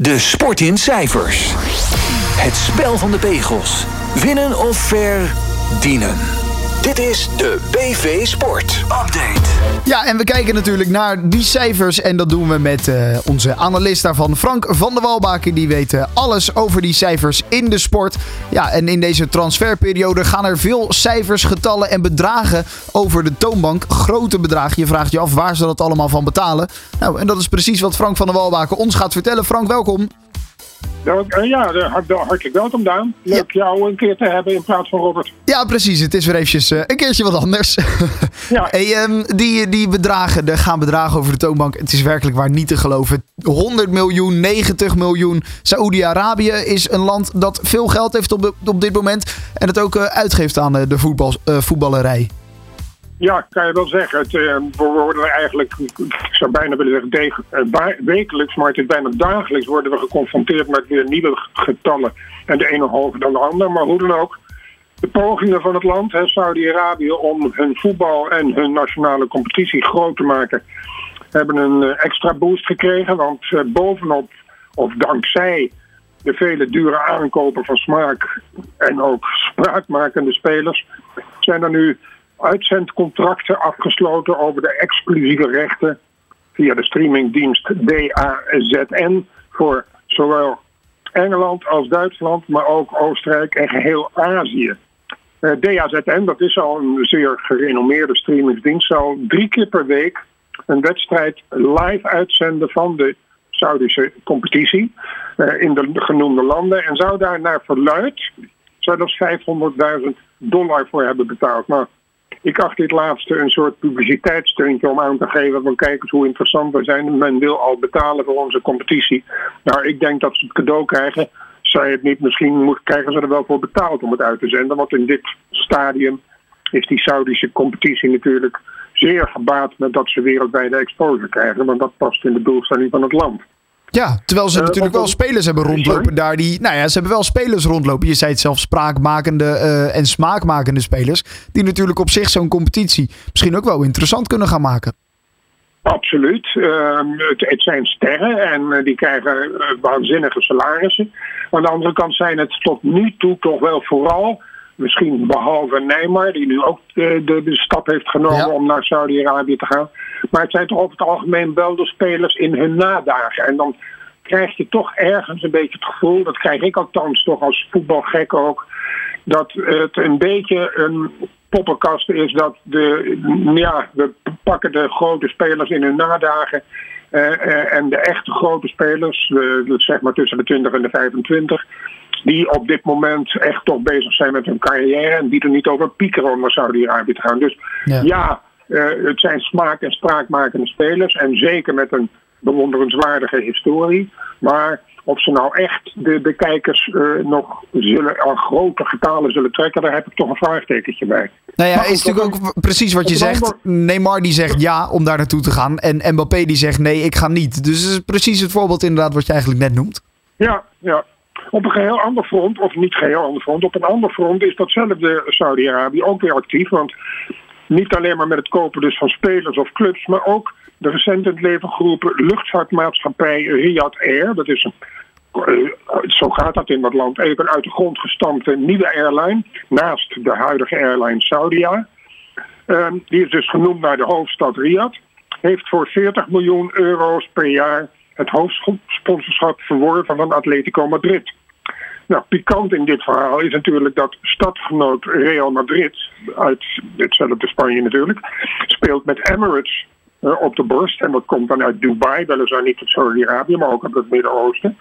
De sport in cijfers. Het spel van de pegels. Winnen of verdienen. Dit is de BV Sport Update. Ja, en we kijken natuurlijk naar die cijfers. En dat doen we met uh, onze analist daarvan, Frank van der Walbaken. Die weet uh, alles over die cijfers in de sport. Ja, en in deze transferperiode gaan er veel cijfers, getallen en bedragen over de toonbank. Grote bedragen. Je vraagt je af waar ze dat allemaal van betalen. Nou, en dat is precies wat Frank van der Walbaken ons gaat vertellen. Frank, welkom. Ja, hartelijk welkom Daan. Leuk jou een keer te hebben in plaats van Robert. Ja, precies. Het is weer eventjes uh, een keertje wat anders. ja. hey, um, die, die bedragen, er gaan bedragen over de toonbank. Het is werkelijk waar niet te geloven. 100 miljoen, 90 miljoen. Saoedi-Arabië is een land dat veel geld heeft op, op dit moment. En het ook uh, uitgeeft aan de voetbal, voetballerij. Ja, kan je wel zeggen. Het, uh, we worden eigenlijk, ik zou bijna willen zeggen uh, wekelijks, maar het is bijna dagelijks worden we geconfronteerd met weer nieuwe getallen. En de ene hoger dan de ander, maar hoe dan ook. De pogingen van het land, Saudi-Arabië, om hun voetbal en hun nationale competitie groot te maken, hebben een uh, extra boost gekregen. Want bovenop, of dankzij de vele dure aankopen van smaak en ook spraakmakende spelers, zijn er nu uitzendcontracten afgesloten over de exclusieve rechten via de streamingdienst DAZN voor zowel Engeland als Duitsland, maar ook Oostenrijk en geheel Azië. Eh, DAZN, dat is al een zeer gerenommeerde streamingsdienst, zal drie keer per week een wedstrijd live uitzenden van de Saudische competitie uh, in de genoemde landen en zou daar naar verluid zelfs 500.000 dollar voor hebben betaald. Nou, ik acht dit laatste een soort publiciteitssteuntje om aan te geven van kijk eens hoe interessant we zijn. Men wil al betalen voor onze competitie. Nou, ik denk dat ze het cadeau krijgen. Zij het niet, misschien moet, krijgen ze er wel voor betaald om het uit te zenden. Want in dit stadium is die Saudische competitie natuurlijk zeer gebaat met dat ze wereldwijde exposure krijgen. Want dat past in de doelstelling van het land. Ja, terwijl ze uh, natuurlijk wel spelers hebben rondlopen daar die... Nou ja, ze hebben wel spelers rondlopen. Je zei het zelf, spraakmakende uh, en smaakmakende spelers. Die natuurlijk op zich zo'n competitie misschien ook wel interessant kunnen gaan maken. Absoluut. Uh, het, het, zijn sterren en uh, die krijgen waanzinnige salarissen. Aan de andere kant zijn het tot nu toe toch wel vooral Misschien behalve Neymar, die nu ook de, de, de stap heeft genomen om naar Saudi-Arabië te gaan. Maar het zijn toch over het algemeen wel de spelers in hun nadagen. En dan krijg je toch ergens een beetje het gevoel, dat krijg ik althans toch als voetbalgek ook, dat het een beetje een poppenkast is dat de, ja, we pakken de grote spelers in hun nadagen. Uh, en de echte grote spelers, uh, zeg maar tussen de 20 en de 25, die op dit moment echt toch bezig zijn met hun carrière en die er niet over piekeren om naar Saudi-Arabië te gaan. Dus ja, ja uh, het zijn smaak- en spraakmakende spelers en zeker met een bewonderenswaardige historie. Maar of ze nou echt de, de kijkers uh, nog zullen, aan grote getalen zullen trekken, daar heb ik toch een vraagtekentje bij. Nou ja, is natuurlijk ook precies wat je zegt. Neymar die zegt ja om daar naartoe te gaan. En Mbappé die zegt nee, ik ga niet. Dus het is precies het voorbeeld inderdaad wat je eigenlijk net noemt. Ja, ja. Op een geheel ander front, of niet geheel ander front, op een ander front is datzelfde Saudi-Arabië ook weer actief. Want niet alleen maar met het kopen dus van spelers of clubs, maar ook de recent in het leven geroepen luchtvaartmaatschappij Riyadh Air. Dat is een, eh, zo gaat dat in dat land, even uit de grond gestampte nieuwe airline, naast de huidige airline Saudia. Ehm, die is dus genoemd naar de hoofdstad Riyadh. Heeft voor 40 miljoen euro's per jaar het hoofdsponsorschap verworven van Atletico Madrid. Nou, pikant in dit verhaal is natuurlijk dat stadgenoot Real Madrid, uit hetzelfde Spanje natuurlijk, speelt met Emirates uh, op de borst. En dat komt dan uit Dubai, weliswaar niet uit Saudi-Arabië, maar ook uit het Midden-Oosten.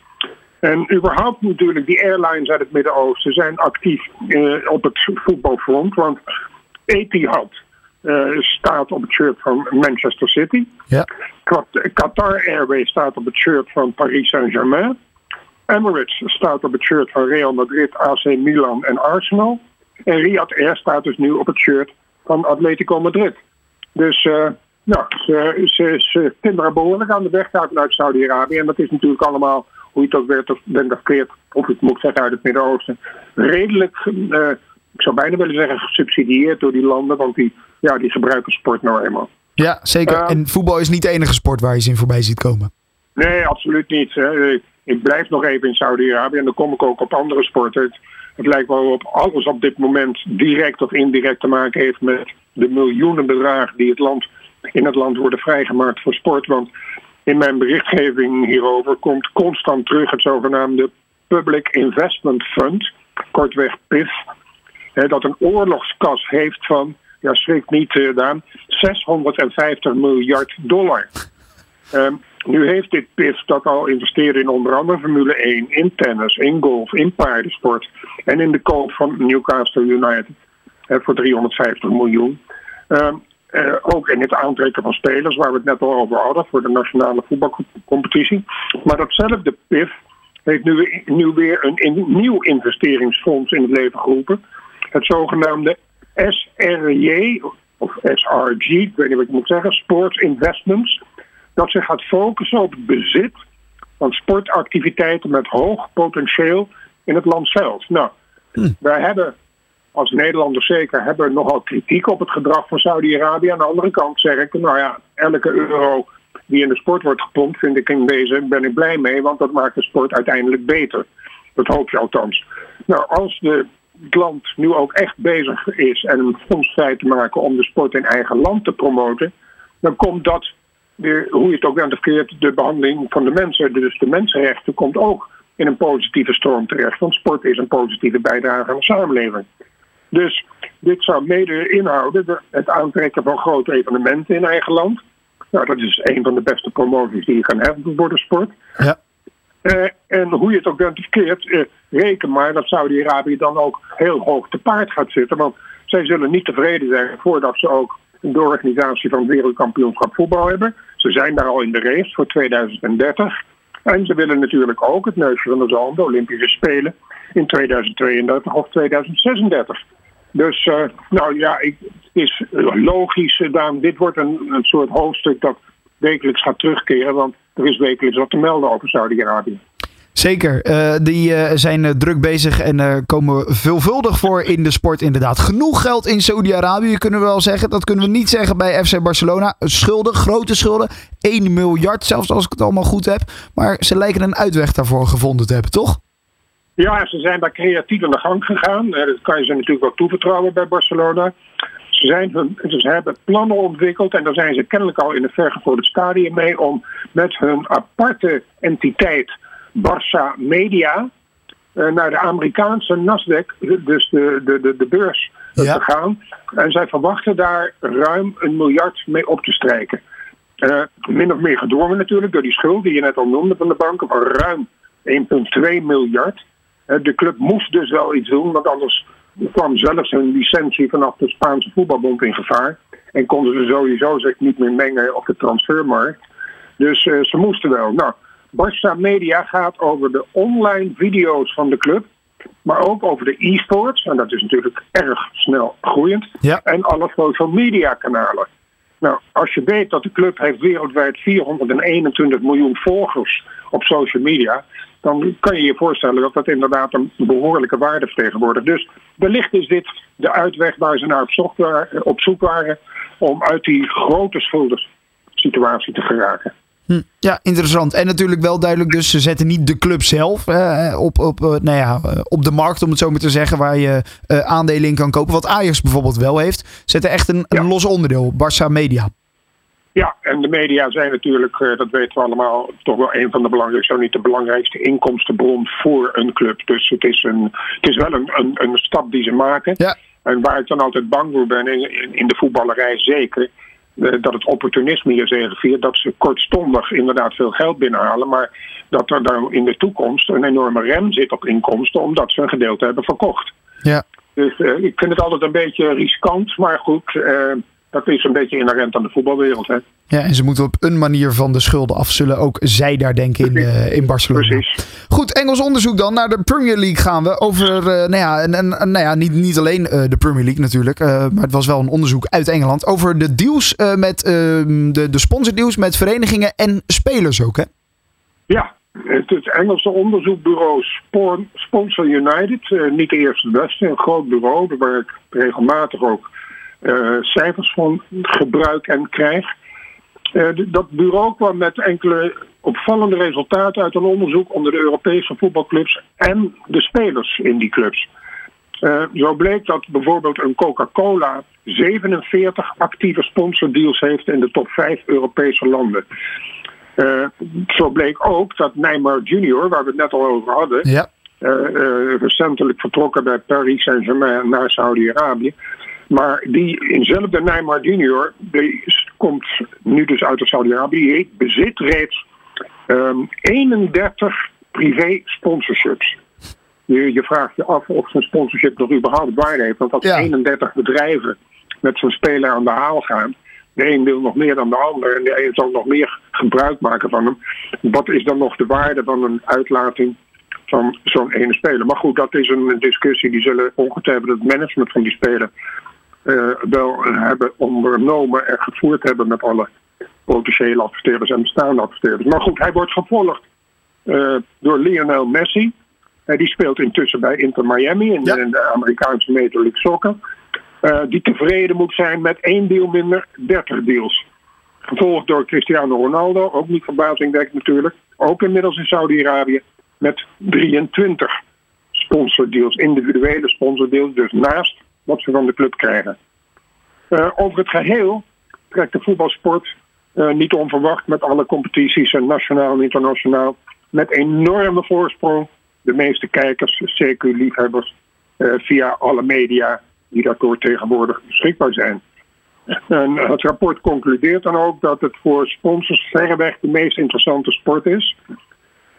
En überhaupt natuurlijk, die airlines uit het Midden-Oosten zijn actief uh, op het voetbalfront. Want Etihad, uh, staat op het shirt van Manchester City. Ja. Qatar Airways staat op het shirt van Paris Saint-Germain. Emirates staat op het shirt van Real Madrid, AC Milan en Arsenal. En Riyadh Air staat dus nu op het shirt van Atletico Madrid. Dus uh, nou, ze, ze, ze timmeren behoorlijk aan de weg vanuit Saudi-Arabië. En dat is natuurlijk allemaal, hoe je het ook werd of bent of of ik moet zeggen uit het Midden-Oosten, redelijk, uh, ik zou bijna willen zeggen, gesubsidieerd door die landen. Want die ja, die gebruiken sport nou eenmaal. Ja, zeker. Uh, en voetbal is niet de enige sport waar je ze in voorbij ziet komen. Nee, absoluut niet. Hè. ik blijf nog even in Saudi-Arabië en dan kom ik ook op andere sporten. Het, het lijkt wel op alles op dit moment direct of indirect te maken heeft met de miljoenen bedragen die het land, in het land worden vrijgemaakt voor sport. Want in mijn berichtgeving hierover komt constant terug het zogenaamde Public Investment Fund, kortweg PIF, hè, dat een oorlogskas heeft van, ja schrik niet uh, Daan, 650 miljard dollar. Um, nu heeft dit PIF dat al investeert in onder andere Formule 1, in tennis, in golf, in paardensport en in de koop van Newcastle United voor 350 miljoen. Um, uh, ook in het aantrekken van spelers, waar we het net al over hadden, voor de nationale voetbalcompetitie. Maar datzelfde PIF heeft nu, nu weer een nieuw investeringsfonds in het leven geroepen. Het zogenaamde SRJ, of SRG, ik weet niet wat ik moet zeggen, Sports Investments. Dat zich gaat focussen op het bezit van sportactiviteiten met hoog potentieel in het land zelf. Nou, hm. wij hebben als Nederlanders zeker hebben nogal kritiek op het gedrag van Saudi-Arabië. Aan de andere kant zeg ik, nou ja, elke euro die in de sport wordt gepompt, vind ik in deze ben ik blij mee, want dat maakt de sport uiteindelijk beter. Dat hoop je althans. Nou, als de, het land nu ook echt bezig is en een fonds vrij te maken om de sport in eigen land te promoten, dan komt dat, hoe je het ook bent de behandeling van de mensen, dus de mensenrechten, komt ook in een positieve stroom terecht. Want sport is een positieve bijdrage aan de samenleving. Dus dit zou mede inhouden het aantrekken van grote evenementen in eigen land. Nou, dat is een van de beste promoties die je kan hebben voor de sport. Ja. Uh, en hoe je het ook bent verkeerd, reken maar dat Saudi-Arabië dan ook heel hoog te paard gaat zitten. Want zij zullen niet tevreden zijn voordat ze ook een organisatie van het wereldkampioenschap voetbal hebben. Ze zijn daar al in de race voor 2030. En ze willen natuurlijk ook het neusje van de zalm, de Olympische Spelen, in 2032 of 2036. Dus uh, nou ja, het is logisch, uh, Daan, dit wordt een, een soort hoofdstuk dat wekelijks gaat terugkeren, want er is wekelijks wat te melden over Saudi-Arabië. Zeker, uh, die uh, zijn uh, druk bezig en komen veelvuldig voor in de sport inderdaad. Genoeg geld in Saudi-Arabië kunnen we wel zeggen. Dat kunnen we niet zeggen bij FC Barcelona. Schulden, grote schulden. 1 miljard zelfs als ik het allemaal goed heb. Maar ze lijken een uitweg daarvoor gevonden te hebben, toch? Ja, ze zijn daar creatief aan de gang gegaan. Dat kan je ze natuurlijk wel toevertrouwen bij Barcelona. Ze, zijn hun, ze hebben plannen ontwikkeld en daar zijn ze kennelijk al in het vergevorderd stadium mee om met hun aparte entiteit Barça Media uh, naar de Amerikaanse Nasdaq, dus de, de, de, de beurs, ja. te gaan. En zij verwachten daar ruim een miljard mee op te strijken. Uh, min of meer gedwongen natuurlijk door die schuld die je net al noemde van de banken van ruim 1,2 miljard. De club moest dus wel iets doen, want anders kwam zelfs hun licentie vanaf de Spaanse voetbalbond in gevaar. En konden ze sowieso zich niet meer mengen op de transfermarkt. Dus uh, ze moesten wel. Nou, Barça Media gaat over de online video's van de club. Maar ook over de e-sports. En dat is natuurlijk erg snel groeiend. Ja. En alle social media kanalen. Nou, als je weet dat de club heeft wereldwijd 421 miljoen volgers op social media dan kan je je voorstellen dat dat inderdaad een behoorlijke waarde vertegenwoordigt. Dus wellicht is dit de uitweg waar ze naar op zoek, waren, op zoek waren om uit die grote schuldensituatie te geraken. Hm, ja, interessant. En natuurlijk wel duidelijk, dus ze zetten niet de club zelf eh, op, op, uh, nou ja, uh, op de markt, om het zo maar te zeggen, waar je uh, aandelen in kan kopen. Wat Ajax bijvoorbeeld wel heeft. Zetten echt een, een los onderdeel, Barça Media. Ja, en de media zijn natuurlijk, uh, dat weten we allemaal, toch wel een van de belangrijkste, zo niet de belangrijkste inkomstenbron voor een club. Dus het is, een, het is wel een, een, een stap die ze maken. Ja. En waar ik dan altijd bang voor ben, in, in de voetballerij zeker, uh, dat het opportunisme hier zegeviert. Dat ze kortstondig inderdaad veel geld binnenhalen, maar dat er dan in de toekomst een enorme rem zit op inkomsten, omdat ze een gedeelte hebben verkocht. Ja. Dus uh, ik vind het altijd een beetje riskant, maar goed dat is een beetje inherent aan de voetbalwereld. Hè? Ja, en ze moeten op een manier van de schulden af. Zullen ook zij daar denken in, uh, in Barcelona. Precies. Goed, Engels onderzoek dan. Naar de Premier League gaan we. Over, uh, nou ja, en, en, nou ja niet, niet alleen uh, de Premier League natuurlijk. maar het was wel een onderzoek uit Engeland. Over de deals met ehm, de, de sponsordeals met verenigingen en spelers ook, hè? Ja, het, het Engelse onderzoekbureau Sponsor United. niet de eerste beste, een groot bureau. Waar ik regelmatig ook cijfers van gebruik en krijg. Uh, dat bureau kwam met enkele opvallende resultaten uit een onderzoek onder de Europese voetbalclubs en de spelers in die clubs. Uh, zo bleek dat bijvoorbeeld een Coca-Cola 47 actieve sponsordeals heeft in de top 5 Europese landen. Uh, zo bleek ook dat Neymar Junior, waar we het net al over hadden, Ja. uh, recentelijk vertrokken bij Paris Saint-Germain naar Saudi-Arabië. Maar die inzelfde Neymar Junior, die komt nu dus uit Saudi-Arabië, die bezit reeds um, 31 privé sponsorships. Je, je, vraagt je af of zijn sponsorship nog überhaupt waarde heeft. Want als Ja. 31 bedrijven met zo'n speler aan de haal gaan. De een wil nog meer dan de ander en de een zal nog meer gebruik maken van hem. Wat is dan nog de waarde van een uitlating van zo'n ene speler? Maar goed, dat is een discussie die zullen ongetwijfeld het management van die speler wel hebben ondernomen en gevoerd hebben met alle potentiële adverteerders en bestaande adverteerders. Maar goed, hij wordt gevolgd eh, door Lionel Messi. Eh, die speelt intussen bij Inter Miami in, Ja. de Amerikaanse Major League Soccer. Eh, die tevreden moet zijn met één deal minder 30 deals. Gevolgd door Cristiano Ronaldo, ook niet verbazingwekkend natuurlijk. Ook inmiddels in Saudi-Arabië met 23 sponsordeals, individuele sponsordeals, dus naast wat ze van de club krijgen. Eh, over het geheel trekt de voetbalsport eh, niet onverwacht met alle competities, en nationaal en internationaal, met enorme voorsprong de meeste kijkers, CQ-liefhebbers, eh, via alle media die daardoor tegenwoordig beschikbaar zijn. En het rapport concludeert dan ook dat het voor sponsors verreweg de meest interessante sport is.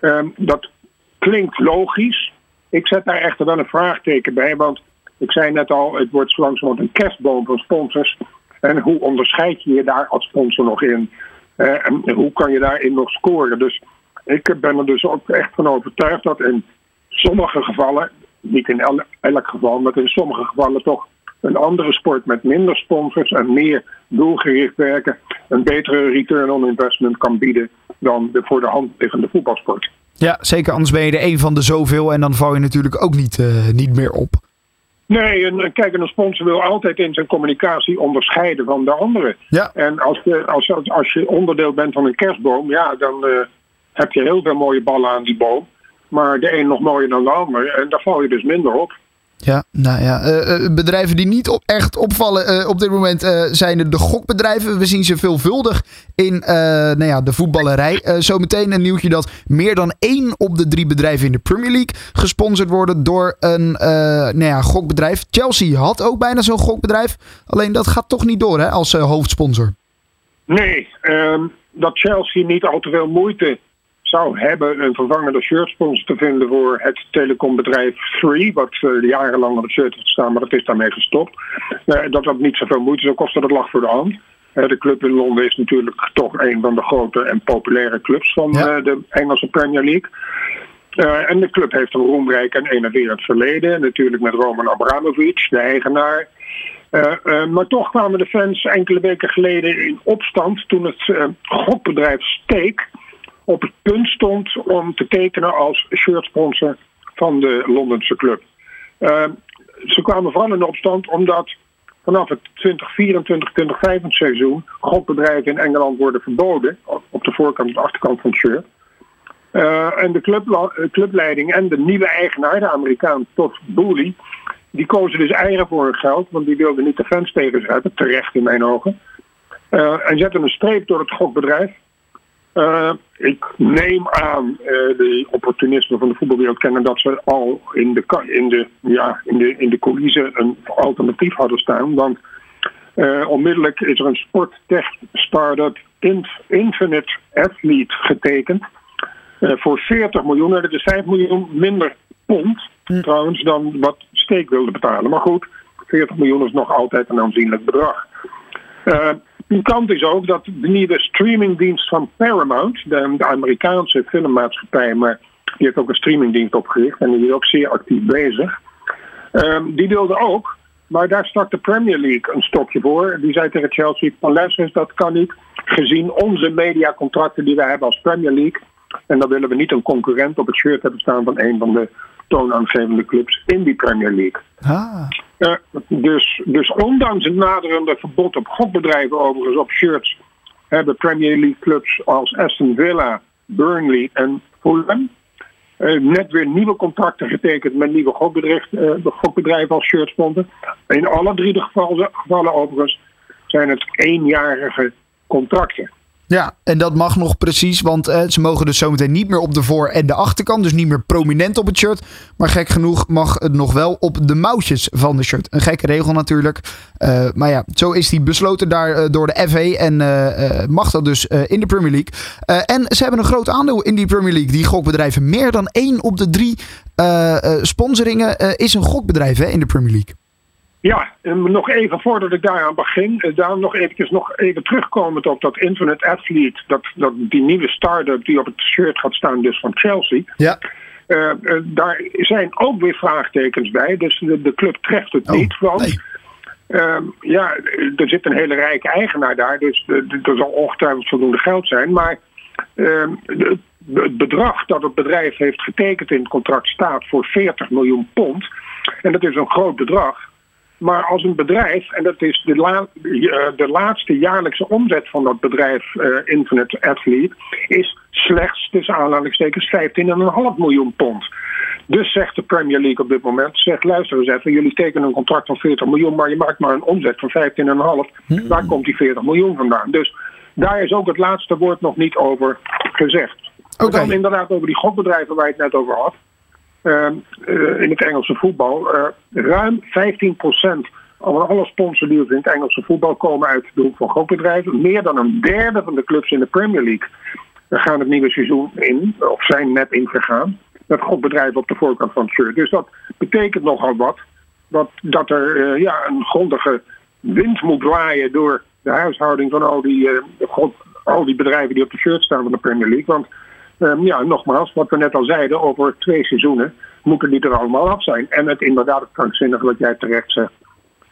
Ehm, dat klinkt logisch. Ik zet daar echter wel een vraagteken bij, want ik zei net al, het wordt zo langzamerhand een kerstboom van sponsors. En hoe onderscheid je je daar als sponsor nog in? Eh, en hoe kan je daarin nog scoren? Dus ik ben er dus ook echt van overtuigd dat in sommige gevallen, niet in el- elk geval, maar in sommige gevallen toch een andere sport met minder sponsors en meer doelgericht werken een betere return on investment kan bieden dan de voor de hand liggende voetbalsport. Ja, zeker. Anders ben je er één van de zoveel en dan val je natuurlijk ook niet, eh, niet meer op. Nee, en, kijk, een sponsor wil altijd in zijn communicatie onderscheiden van de anderen. Ja. En als je, als, als, als je onderdeel bent van een kerstboom, ja, dan uh, heb je heel veel mooie ballen aan die boom. Maar de een nog mooier dan de ander. En daar val je dus minder op. Ja, nou ja, uh, bedrijven die niet echt opvallen uh, op dit moment zijn de gokbedrijven. We zien ze veelvuldig in nou ja, de voetballerij. zometeen een nieuwtje dat meer dan één op de drie bedrijven in de Premier League gesponsord worden door een nou ja, gokbedrijf. Chelsea had ook bijna zo'n gokbedrijf. Alleen dat gaat toch niet door hè, als hoofdsponsor. Nee, um, dat Chelsea niet al te veel moeite zou hebben een vervangende shirtsponsor te vinden voor het telecombedrijf Free, wat uh, jarenlang op het shirt heeft staan, maar dat is daarmee gestopt. Uh, dat dat niet zoveel moeite zou kosten, dat lag voor de hand. Uh, de club in Londen is natuurlijk toch een van de grote en populaire clubs van ja. de Engelse Premier League. Uh, en de club heeft een roemrijk en enerverend verleden. Natuurlijk met Roman Abramovich, de eigenaar. Uh, uh, maar toch kwamen de fans enkele weken geleden in opstand toen het gokbedrijf Steek op het punt stond om te tekenen als shirtsponsor van de Londense club. Uh, ze kwamen vooral in opstand omdat vanaf het 2024-2025 seizoen gokbedrijven in Engeland worden verboden op de voorkant en de achterkant van het shirt. Uh, en de club, clubleiding en de nieuwe eigenaar, de Amerikaan Todd Boehly, die kozen dus eigen voor hun geld, want die wilden niet de fans tegenzetten, terecht in mijn ogen. Uh, en zetten een streep door het gokbedrijf. Uh, ik neem aan uh, de opportunisme van de voetbalwereld kennen dat ze al in de, in de, ja, in de, in de coulissen een alternatief hadden staan. Want uh, onmiddellijk is er een sporttech start-up Infinite Athlete getekend. voor 40 miljoen. Dat is 5 miljoen minder pond hm. trouwens dan wat Steek wilde betalen. Maar goed, 40 miljoen is nog altijd een aanzienlijk bedrag. Pikant is ook dat de nieuwe streamingdienst van Paramount, de, Amerikaanse filmmaatschappij, maar die heeft ook een streamingdienst opgericht en die is ook zeer actief bezig. Um, die wilde ook, maar daar stak de Premier League een stokje voor. Die zei tegen Chelsea: eens, dat kan niet, gezien onze mediacontracten die wij hebben als Premier League. En dan willen we niet een concurrent op het shirt hebben staan van een van de toonaangevende clubs in die Premier League. Ah. Uh, dus, dus ondanks het naderende verbod op gokbedrijven overigens op shirts hebben Premier League clubs als Aston Villa, Burnley en Fulham. Uh, net weer nieuwe contracten getekend met nieuwe gokbedrijven, uh, gokbedrijven als shirtsponsor. In alle drie de gevallen, gevallen overigens zijn het eenjarige contracten. Ja, en dat mag nog precies, want eh, ze mogen dus zometeen niet meer op de voor- en de achterkant. Dus niet meer prominent op het shirt. Maar gek genoeg mag het nog wel op de mouwtjes van de shirt. Een gekke regel natuurlijk. Uh, maar ja, zo is die besloten daar uh, door de FA en mag dat dus in de Premier League. en ze hebben een groot aandeel in die Premier League. Die gokbedrijven, meer dan één op de drie sponsoringen is een gokbedrijf hè, in de Premier League. Ja, en nog even voordat ik daaraan begin, daar nog eventjes nog even terugkomend op dat Infinite Athlete, dat, dat die nieuwe start-up die op het shirt gaat staan, dus van Chelsea. Ja. Uh, uh, daar zijn ook weer vraagtekens bij, dus de, de club treft het Oh, niet. Want nee. uh, ja, er zit een hele rijke eigenaar daar, dus er zal ongetwijfeld voldoende geld zijn. Maar ehm, het bedrag dat het bedrijf heeft getekend in het contract staat voor 40 miljoen pond. En dat is een groot bedrag. Maar als een bedrijf, en dat is de, la de laatste jaarlijkse omzet van dat bedrijf, uh, Infinite Athlete, is slechts tussen aanhalingstekens 15,5 miljoen pond. Dus zegt de Premier League op dit moment, zegt luister eens even, jullie tekenen een contract van 40 miljoen, maar je maakt maar een omzet van 15,5. Hmm. Waar komt die 40 miljoen vandaan? Dus daar is ook het laatste woord nog niet over gezegd. Okay. Dan inderdaad over die gokbedrijven waar je het net over had. Uh, uh, in het Engelse voetbal. Uh, ruim 15% van alle sponsordeals in het Engelse voetbal komen uit de hoek van gokbedrijven. Meer dan een derde van de clubs in de Premier League gaan het nieuwe seizoen in, of zijn net ingegaan, met gokbedrijven op de voorkant van het shirt. Dus dat betekent nogal wat. Dat, dat er ja, een grondige wind moet waaien door de huishouding van al die, al die bedrijven die op de shirt staan van de Premier League. Want Um, ja, nogmaals, wat we net al zeiden, over twee seizoenen moeten die er allemaal af zijn. En het inderdaad het krankzinnige wat jij terecht zegt.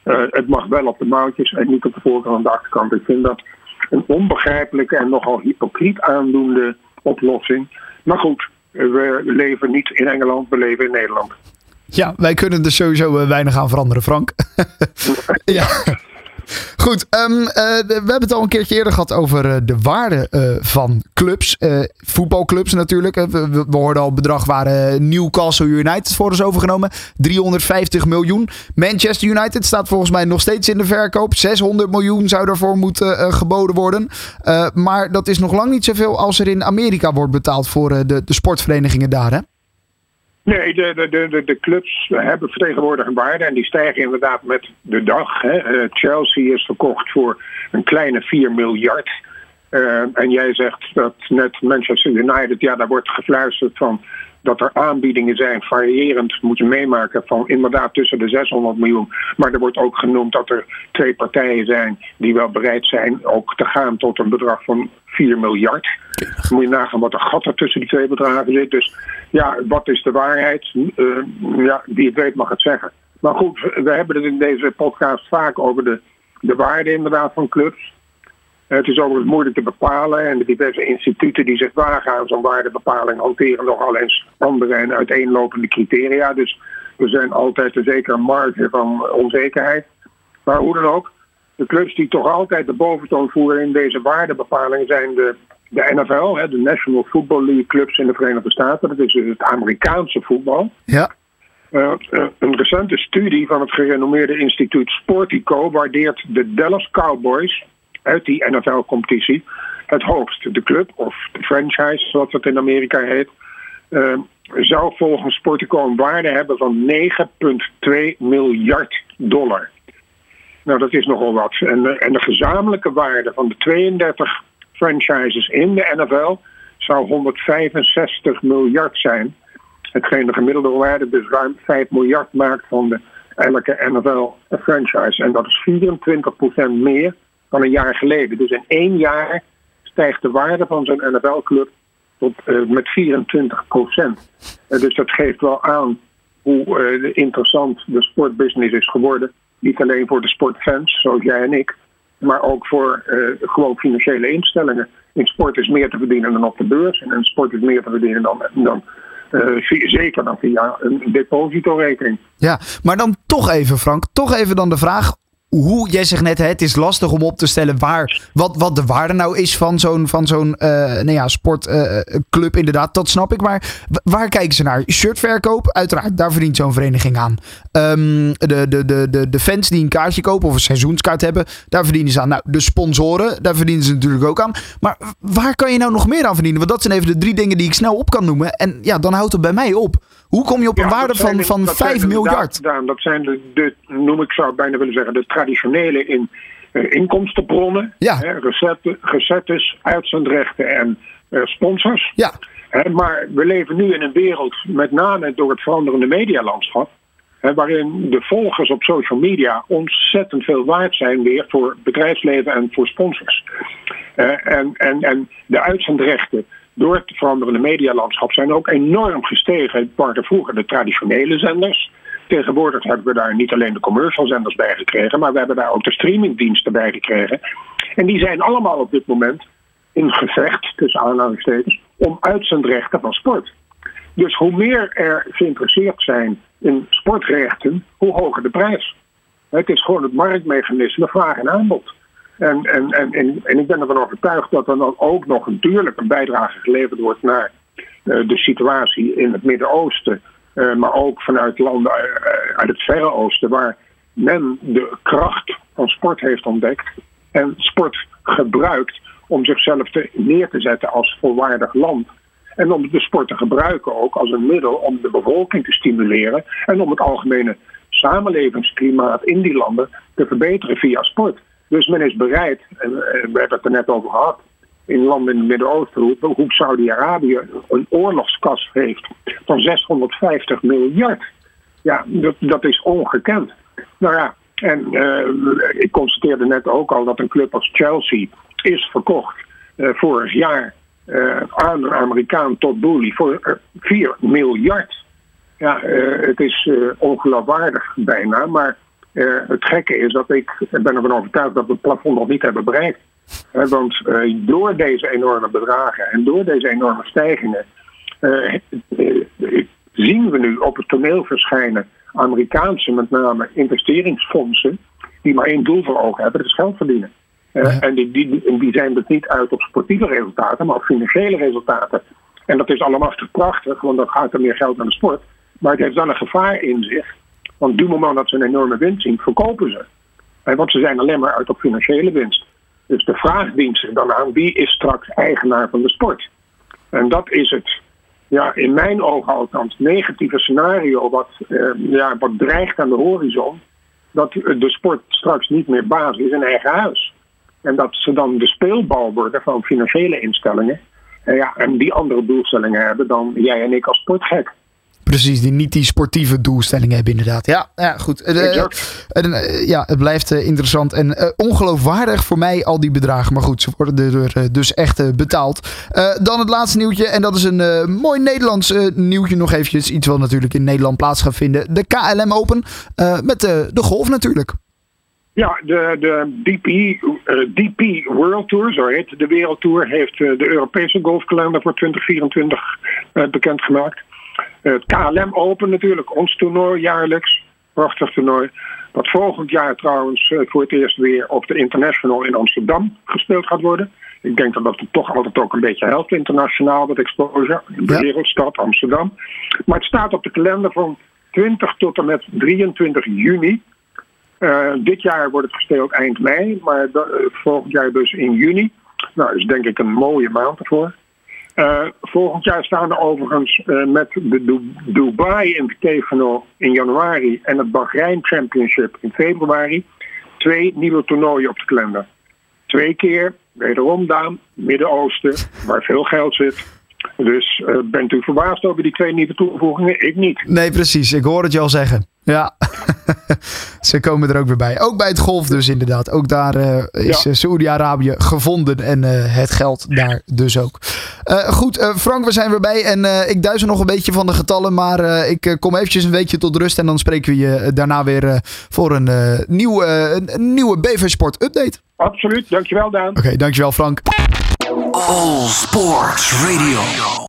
Uh, het mag wel op de mouwtjes en niet op de voorkant en de achterkant. Ik vind dat een onbegrijpelijke en nogal hypocriet aandoende oplossing. Maar goed, we leven niet in Engeland, we leven in Nederland. Ja, wij kunnen er sowieso weinig aan veranderen, Frank. ja. Goed, um, uh, we hebben het al een keertje eerder gehad over uh, de waarde uh, van clubs. voetbalclubs natuurlijk. We, we, we, hoorden al het bedrag waar Newcastle United voor is overgenomen. 350 miljoen. Manchester United staat volgens mij nog steeds in de verkoop. 600 miljoen zou daarvoor moeten geboden worden. maar dat is nog lang niet zoveel als er in Amerika wordt betaald voor de, de sportverenigingen daar, hè? Nee, de, de, de, de clubs hebben vertegenwoordig een waarde en die stijgen inderdaad met de dag. Hè. Chelsea is verkocht voor een kleine 4 miljard. Uh, en jij zegt dat net Manchester United, ja, daar wordt gefluisterd van dat er aanbiedingen zijn, variërend moet je meemaken, van inderdaad tussen de 600 miljoen. Maar er wordt ook genoemd dat er twee partijen zijn die wel bereid zijn ook te gaan tot een bedrag van 4 miljard. Dan moet je nagaan wat er gat er tussen die twee bedragen zit. Dus ja, wat is de waarheid? Uh, ja, wie het weet mag het zeggen. Maar goed, we hebben het in deze podcast vaak over de, de waarde inderdaad van clubs. Het is overigens moeilijk te bepalen en de diverse instituten die zich wagen aan zo'n waardebepaling hanteren nogal eens andere en uiteenlopende criteria. Dus er zijn altijd een zekere marge van onzekerheid. Maar hoe dan ook, de clubs die toch altijd de boventoon voeren in deze waardebepaling zijn de, de NFL, hè, de National Football League clubs in de Verenigde Staten. Dat is dus het Amerikaanse voetbal. Ja. Uh, uh, een recente studie van het gerenommeerde instituut Sportico waardeert de Dallas Cowboys uit die NFL-competitie het hoogst. De club, of de franchise, zoals het in Amerika heet, uh, zou volgens Sportico een waarde hebben van 9,2 miljard dollar. Nou, dat is nogal wat. En, en de gezamenlijke waarde van de 32 franchises in de NFL zou 165 miljard zijn. Hetgeen de gemiddelde waarde dus ruim 5 miljard maakt van de elke NFL-franchise. En dat is 24% meer dan een jaar geleden. Dus in één jaar stijgt de waarde van zo'n NFL-club uh, met 24 procent. Uh, dus dat geeft wel aan hoe uh, interessant de sportbusiness is geworden. Niet alleen voor de sportfans, zoals jij en ik, maar ook voor gewoon financiële instellingen. In sport is meer te verdienen dan op de beurs. En in sport is meer te verdienen dan, dan zeker dan via een depositorekening. Ja, maar dan toch even, Frank, toch even dan de vraag hoe, jij zegt net, hè, het is lastig om op te stellen waar, wat, wat de waarde nou is van zo'n van zo'n uh, nou ja, sportclub inderdaad. Dat snap ik. Maar waar kijken ze naar? Shirtverkoop, uiteraard, daar verdient zo'n vereniging aan. Um, de, de, de, de, de fans die een kaartje kopen of een seizoenskaart hebben, daar verdienen ze aan. Nou, de sponsoren, daar verdienen ze natuurlijk ook aan. Maar waar kan je nou nog meer aan verdienen? Want dat zijn even de drie dingen die ik snel op kan noemen. En ja, dan houdt het bij mij op. Hoe kom je op een waarde van, van 5 miljard? dat zijn de, de, noem ik zou bijna willen zeggen, de traditionele in, uh, inkomstenbronnen. Ja. Hè, recetten, recettes, uitzendrechten en uh, sponsors. Ja. Hè, maar we leven nu in een wereld, met name door het veranderende medialandschap, hè, waarin de volgers op social media ontzettend veel waard zijn weer voor bedrijfsleven en voor sponsors. Uh, en, en, en de uitzendrechten door het veranderende medialandschap zijn ook enorm gestegen. Het waren vroeger de traditionele zenders. Tegenwoordig hebben we daar niet alleen de commercial zenders bij gekregen, maar we hebben daar ook de streamingdiensten bij gekregen. En die zijn allemaal op dit moment in gevecht, tussen aanhalingstekens, om uitzendrechten van sport. Dus hoe meer er geïnteresseerd zijn in sportrechten, hoe hoger de prijs. Het is gewoon het marktmechanisme vraag en aanbod. En, en, en, en, ik ben ervan overtuigd dat er dan ook nog natuurlijk een bijdrage geleverd wordt naar uh, de situatie in het Midden-Oosten. Uh, maar ook vanuit landen uh, uit het Verre Oosten, waar men de kracht van sport heeft ontdekt. En sport gebruikt om zichzelf te, neer te zetten als volwaardig land. En om de sport te gebruiken ook als een middel om de bevolking te stimuleren. En om het algemene samenlevingsklimaat in die landen te verbeteren via sport. Dus men is bereid, en we hebben het er net over gehad, in landen in het Midden-Oosten, hoe Saudi-Arabië een oorlogskas heeft van 650 miljard. Ja, dat, dat is ongekend. Nou ja, en uh, ik constateerde net ook al dat een club als Chelsea is verkocht uh, vorig jaar uh, aan een Amerikaan tot Boehly voor 4 miljard. Ja, het is ongeloofwaardig bijna, maar uh, het gekke is dat ik ben ervan overtuigd dat we het plafond nog niet hebben bereikt. Want uh, door deze enorme bedragen en door deze enorme stijgingen zien we nu op het toneel verschijnen Amerikaanse, met name investeringsfondsen, die maar één doel voor ogen hebben: dat is geld verdienen. Ja. En die, die, die zijn het niet uit op sportieve resultaten, maar op financiële resultaten. En dat is allemaal prachtig, want dan gaat er meer geld naar de sport. Maar het heeft wel een gevaar in zich want du moment dat ze een enorme winst zien, verkopen ze. Want ze zijn alleen maar uit op financiële winst. Dus de vraag dient zich dan aan wie is straks eigenaar van de sport. En dat is het, ja, in mijn ogen althans, negatieve scenario wat, eh, ja, wat dreigt aan de horizon. Dat de sport straks niet meer baas is in eigen huis. En dat ze dan de speelbal worden van financiële instellingen. En, ja, en die andere doelstellingen hebben dan jij en ik als sportgek. Precies, die niet die sportieve doelstellingen hebben inderdaad. Ja, ja goed. Uh, uh, ja, het blijft uh, interessant en ongeloofwaardig voor mij al die bedragen. Maar goed, ze worden er dus echt betaald. dan het laatste nieuwtje en dat is een mooi Nederlands nieuwtje nog eventjes. Iets wat natuurlijk in Nederland plaats gaat vinden. De KLM Open met de golf natuurlijk. Ja, de, de DP, DP World Tour, zo heet de Wereldtour, heeft de Europese golfkalender voor 2024 bekendgemaakt. Het KLM Open natuurlijk, ons toernooi jaarlijks. Prachtig toernooi. Wat volgend jaar trouwens voor het eerst weer op de International in Amsterdam gespeeld gaat worden. Ik denk dat dat toch altijd ook een beetje helpt internationaal, dat exposure. De ja. wereldstad Amsterdam. Maar het staat op de kalender van 20 tot en met 23 juni. Uh, dit jaar wordt het gespeeld eind mei, maar de, volgend jaar dus in juni. Nou, dat is denk ik een mooie maand ervoor. Uh, volgend jaar staan er overigens uh, met de du Dubai Invitational in januari en het Bahrein Championship in februari twee nieuwe toernooien op de kalender. Twee keer, wederom Daan, Midden-Oosten, waar veel geld zit. Dus uh, bent u verbaasd over die twee nieuwe toevoegingen? Ik niet. Nee, precies. Ik hoor het je al zeggen. Ja, ze komen er ook weer bij. Ook bij het golf dus inderdaad. Ook daar uh, is ja. Saoedi-Arabië gevonden en uh, het geld daar dus ook. Uh, goed, Frank, we zijn weer bij en ik duizel nog een beetje van de getallen, maar ik kom eventjes een weekje tot rust en dan spreken we je daarna weer voor een, nieuw, een nieuwe BV Sport update. Absoluut, dankjewel Daan. Oké, okay, dankjewel Frank. All Sports Radio.